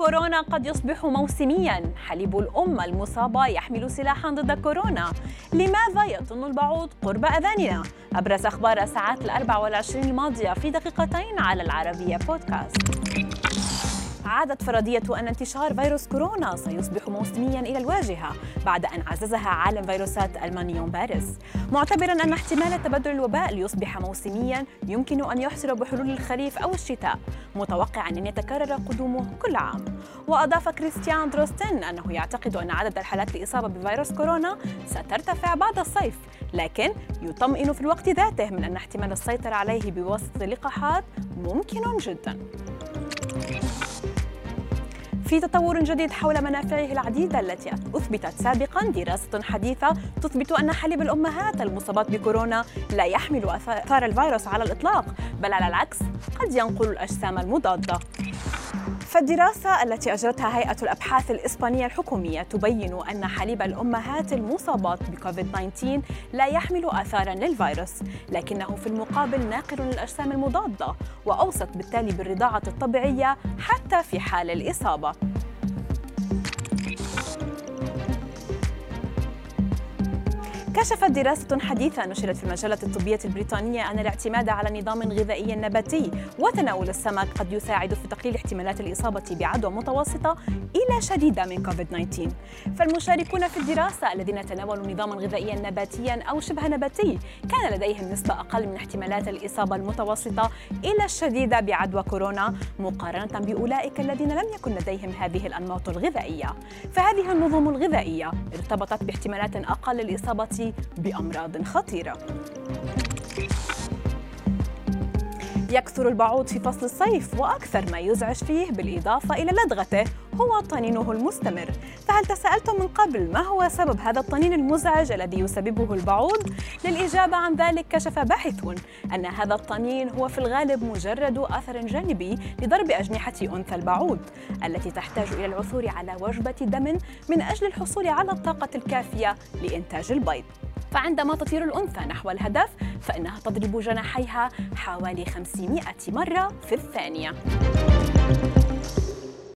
كورونا قد يصبح موسميا. حليب الأم المصابة يحمل سلاحا ضد كورونا. لماذا يطن البعوض قرب أذاننا؟ أبرز أخبار الساعات الأربع والعشرين الماضية في دقيقتين على العربية بودكاست. عادت فرضية أن انتشار فيروس كورونا سيصبح موسميا إلى الواجهة بعد أن عززها عالم فيروسات ألمانيون باريس معتبرا أن احتمال تبدل الوباء ليصبح موسميا يمكن أن يحصل بحلول الخريف أو الشتاء متوقعا أن يتكرر قدومه كل عام. وأضاف كريستيان دروستن أنه يعتقد أن عدد الحالات الإصابة بفيروس كورونا سترتفع بعد الصيف لكن يطمئن في الوقت ذاته من أن احتمال السيطرة عليه بواسطة اللقاحات ممكن جدا. في تطور جديد حول منافعه العديدة التي أثبتت سابقا دراسة حديثة تثبت أن حليب الأمهات المصابات بكورونا لا يحمل آثار الفيروس على الإطلاق بل على العكس قد ينقل الأجسام المضادة. فالدراسة التي أجرتها هيئة الأبحاث الإسبانية الحكومية تبين أن حليب الأمهات المصابات بكوفيد 19 لا يحمل آثارا للفيروس لكنه في المقابل ناقل للأجسام المضادة وأوصت بالتالي بالرضاعة الطبيعية حتى في حال الإصابة. كشفت دراسة حديثة نشرت في المجلة الطبية البريطانية أن الاعتماد على نظام غذائي نباتي وتناول السمك قد يساعد في تقليل احتمالات الإصابة بعدوى متوسطة إلى شديدة من كوفيد-19 فالمشاركون في الدراسة الذين تناولوا نظاما غذائيا نباتيا أو شبه نباتي كان لديهم نسبة أقل من احتمالات الإصابة المتوسطة إلى الشديدة بعدوى كورونا مقارنة بأولئك الذين لم يكن لديهم هذه الأنماط الغذائية. فهذه النظم الغذائية ارتبطت باحتمالات أقل للإصابة بأمراض خطيرة. يكثر البعوض في فصل الصيف وأكثر ما يزعج فيه بالإضافة إلى لدغته هو طنينه المستمر فهل تساءلتم من قبل ما هو سبب هذا الطنين المزعج الذي يسببه البعوض؟ للإجابة عن ذلك كشف باحثون أن هذا الطنين هو في الغالب مجرد أثر جانبي لضرب أجنحة أنثى البعوض التي تحتاج إلى العثور على وجبة دم من أجل الحصول على الطاقة الكافية لإنتاج البيض فعندما تطير الأنثى نحو الهدف فإنها تضرب جناحيها حوالي 500 مرة في الثانية.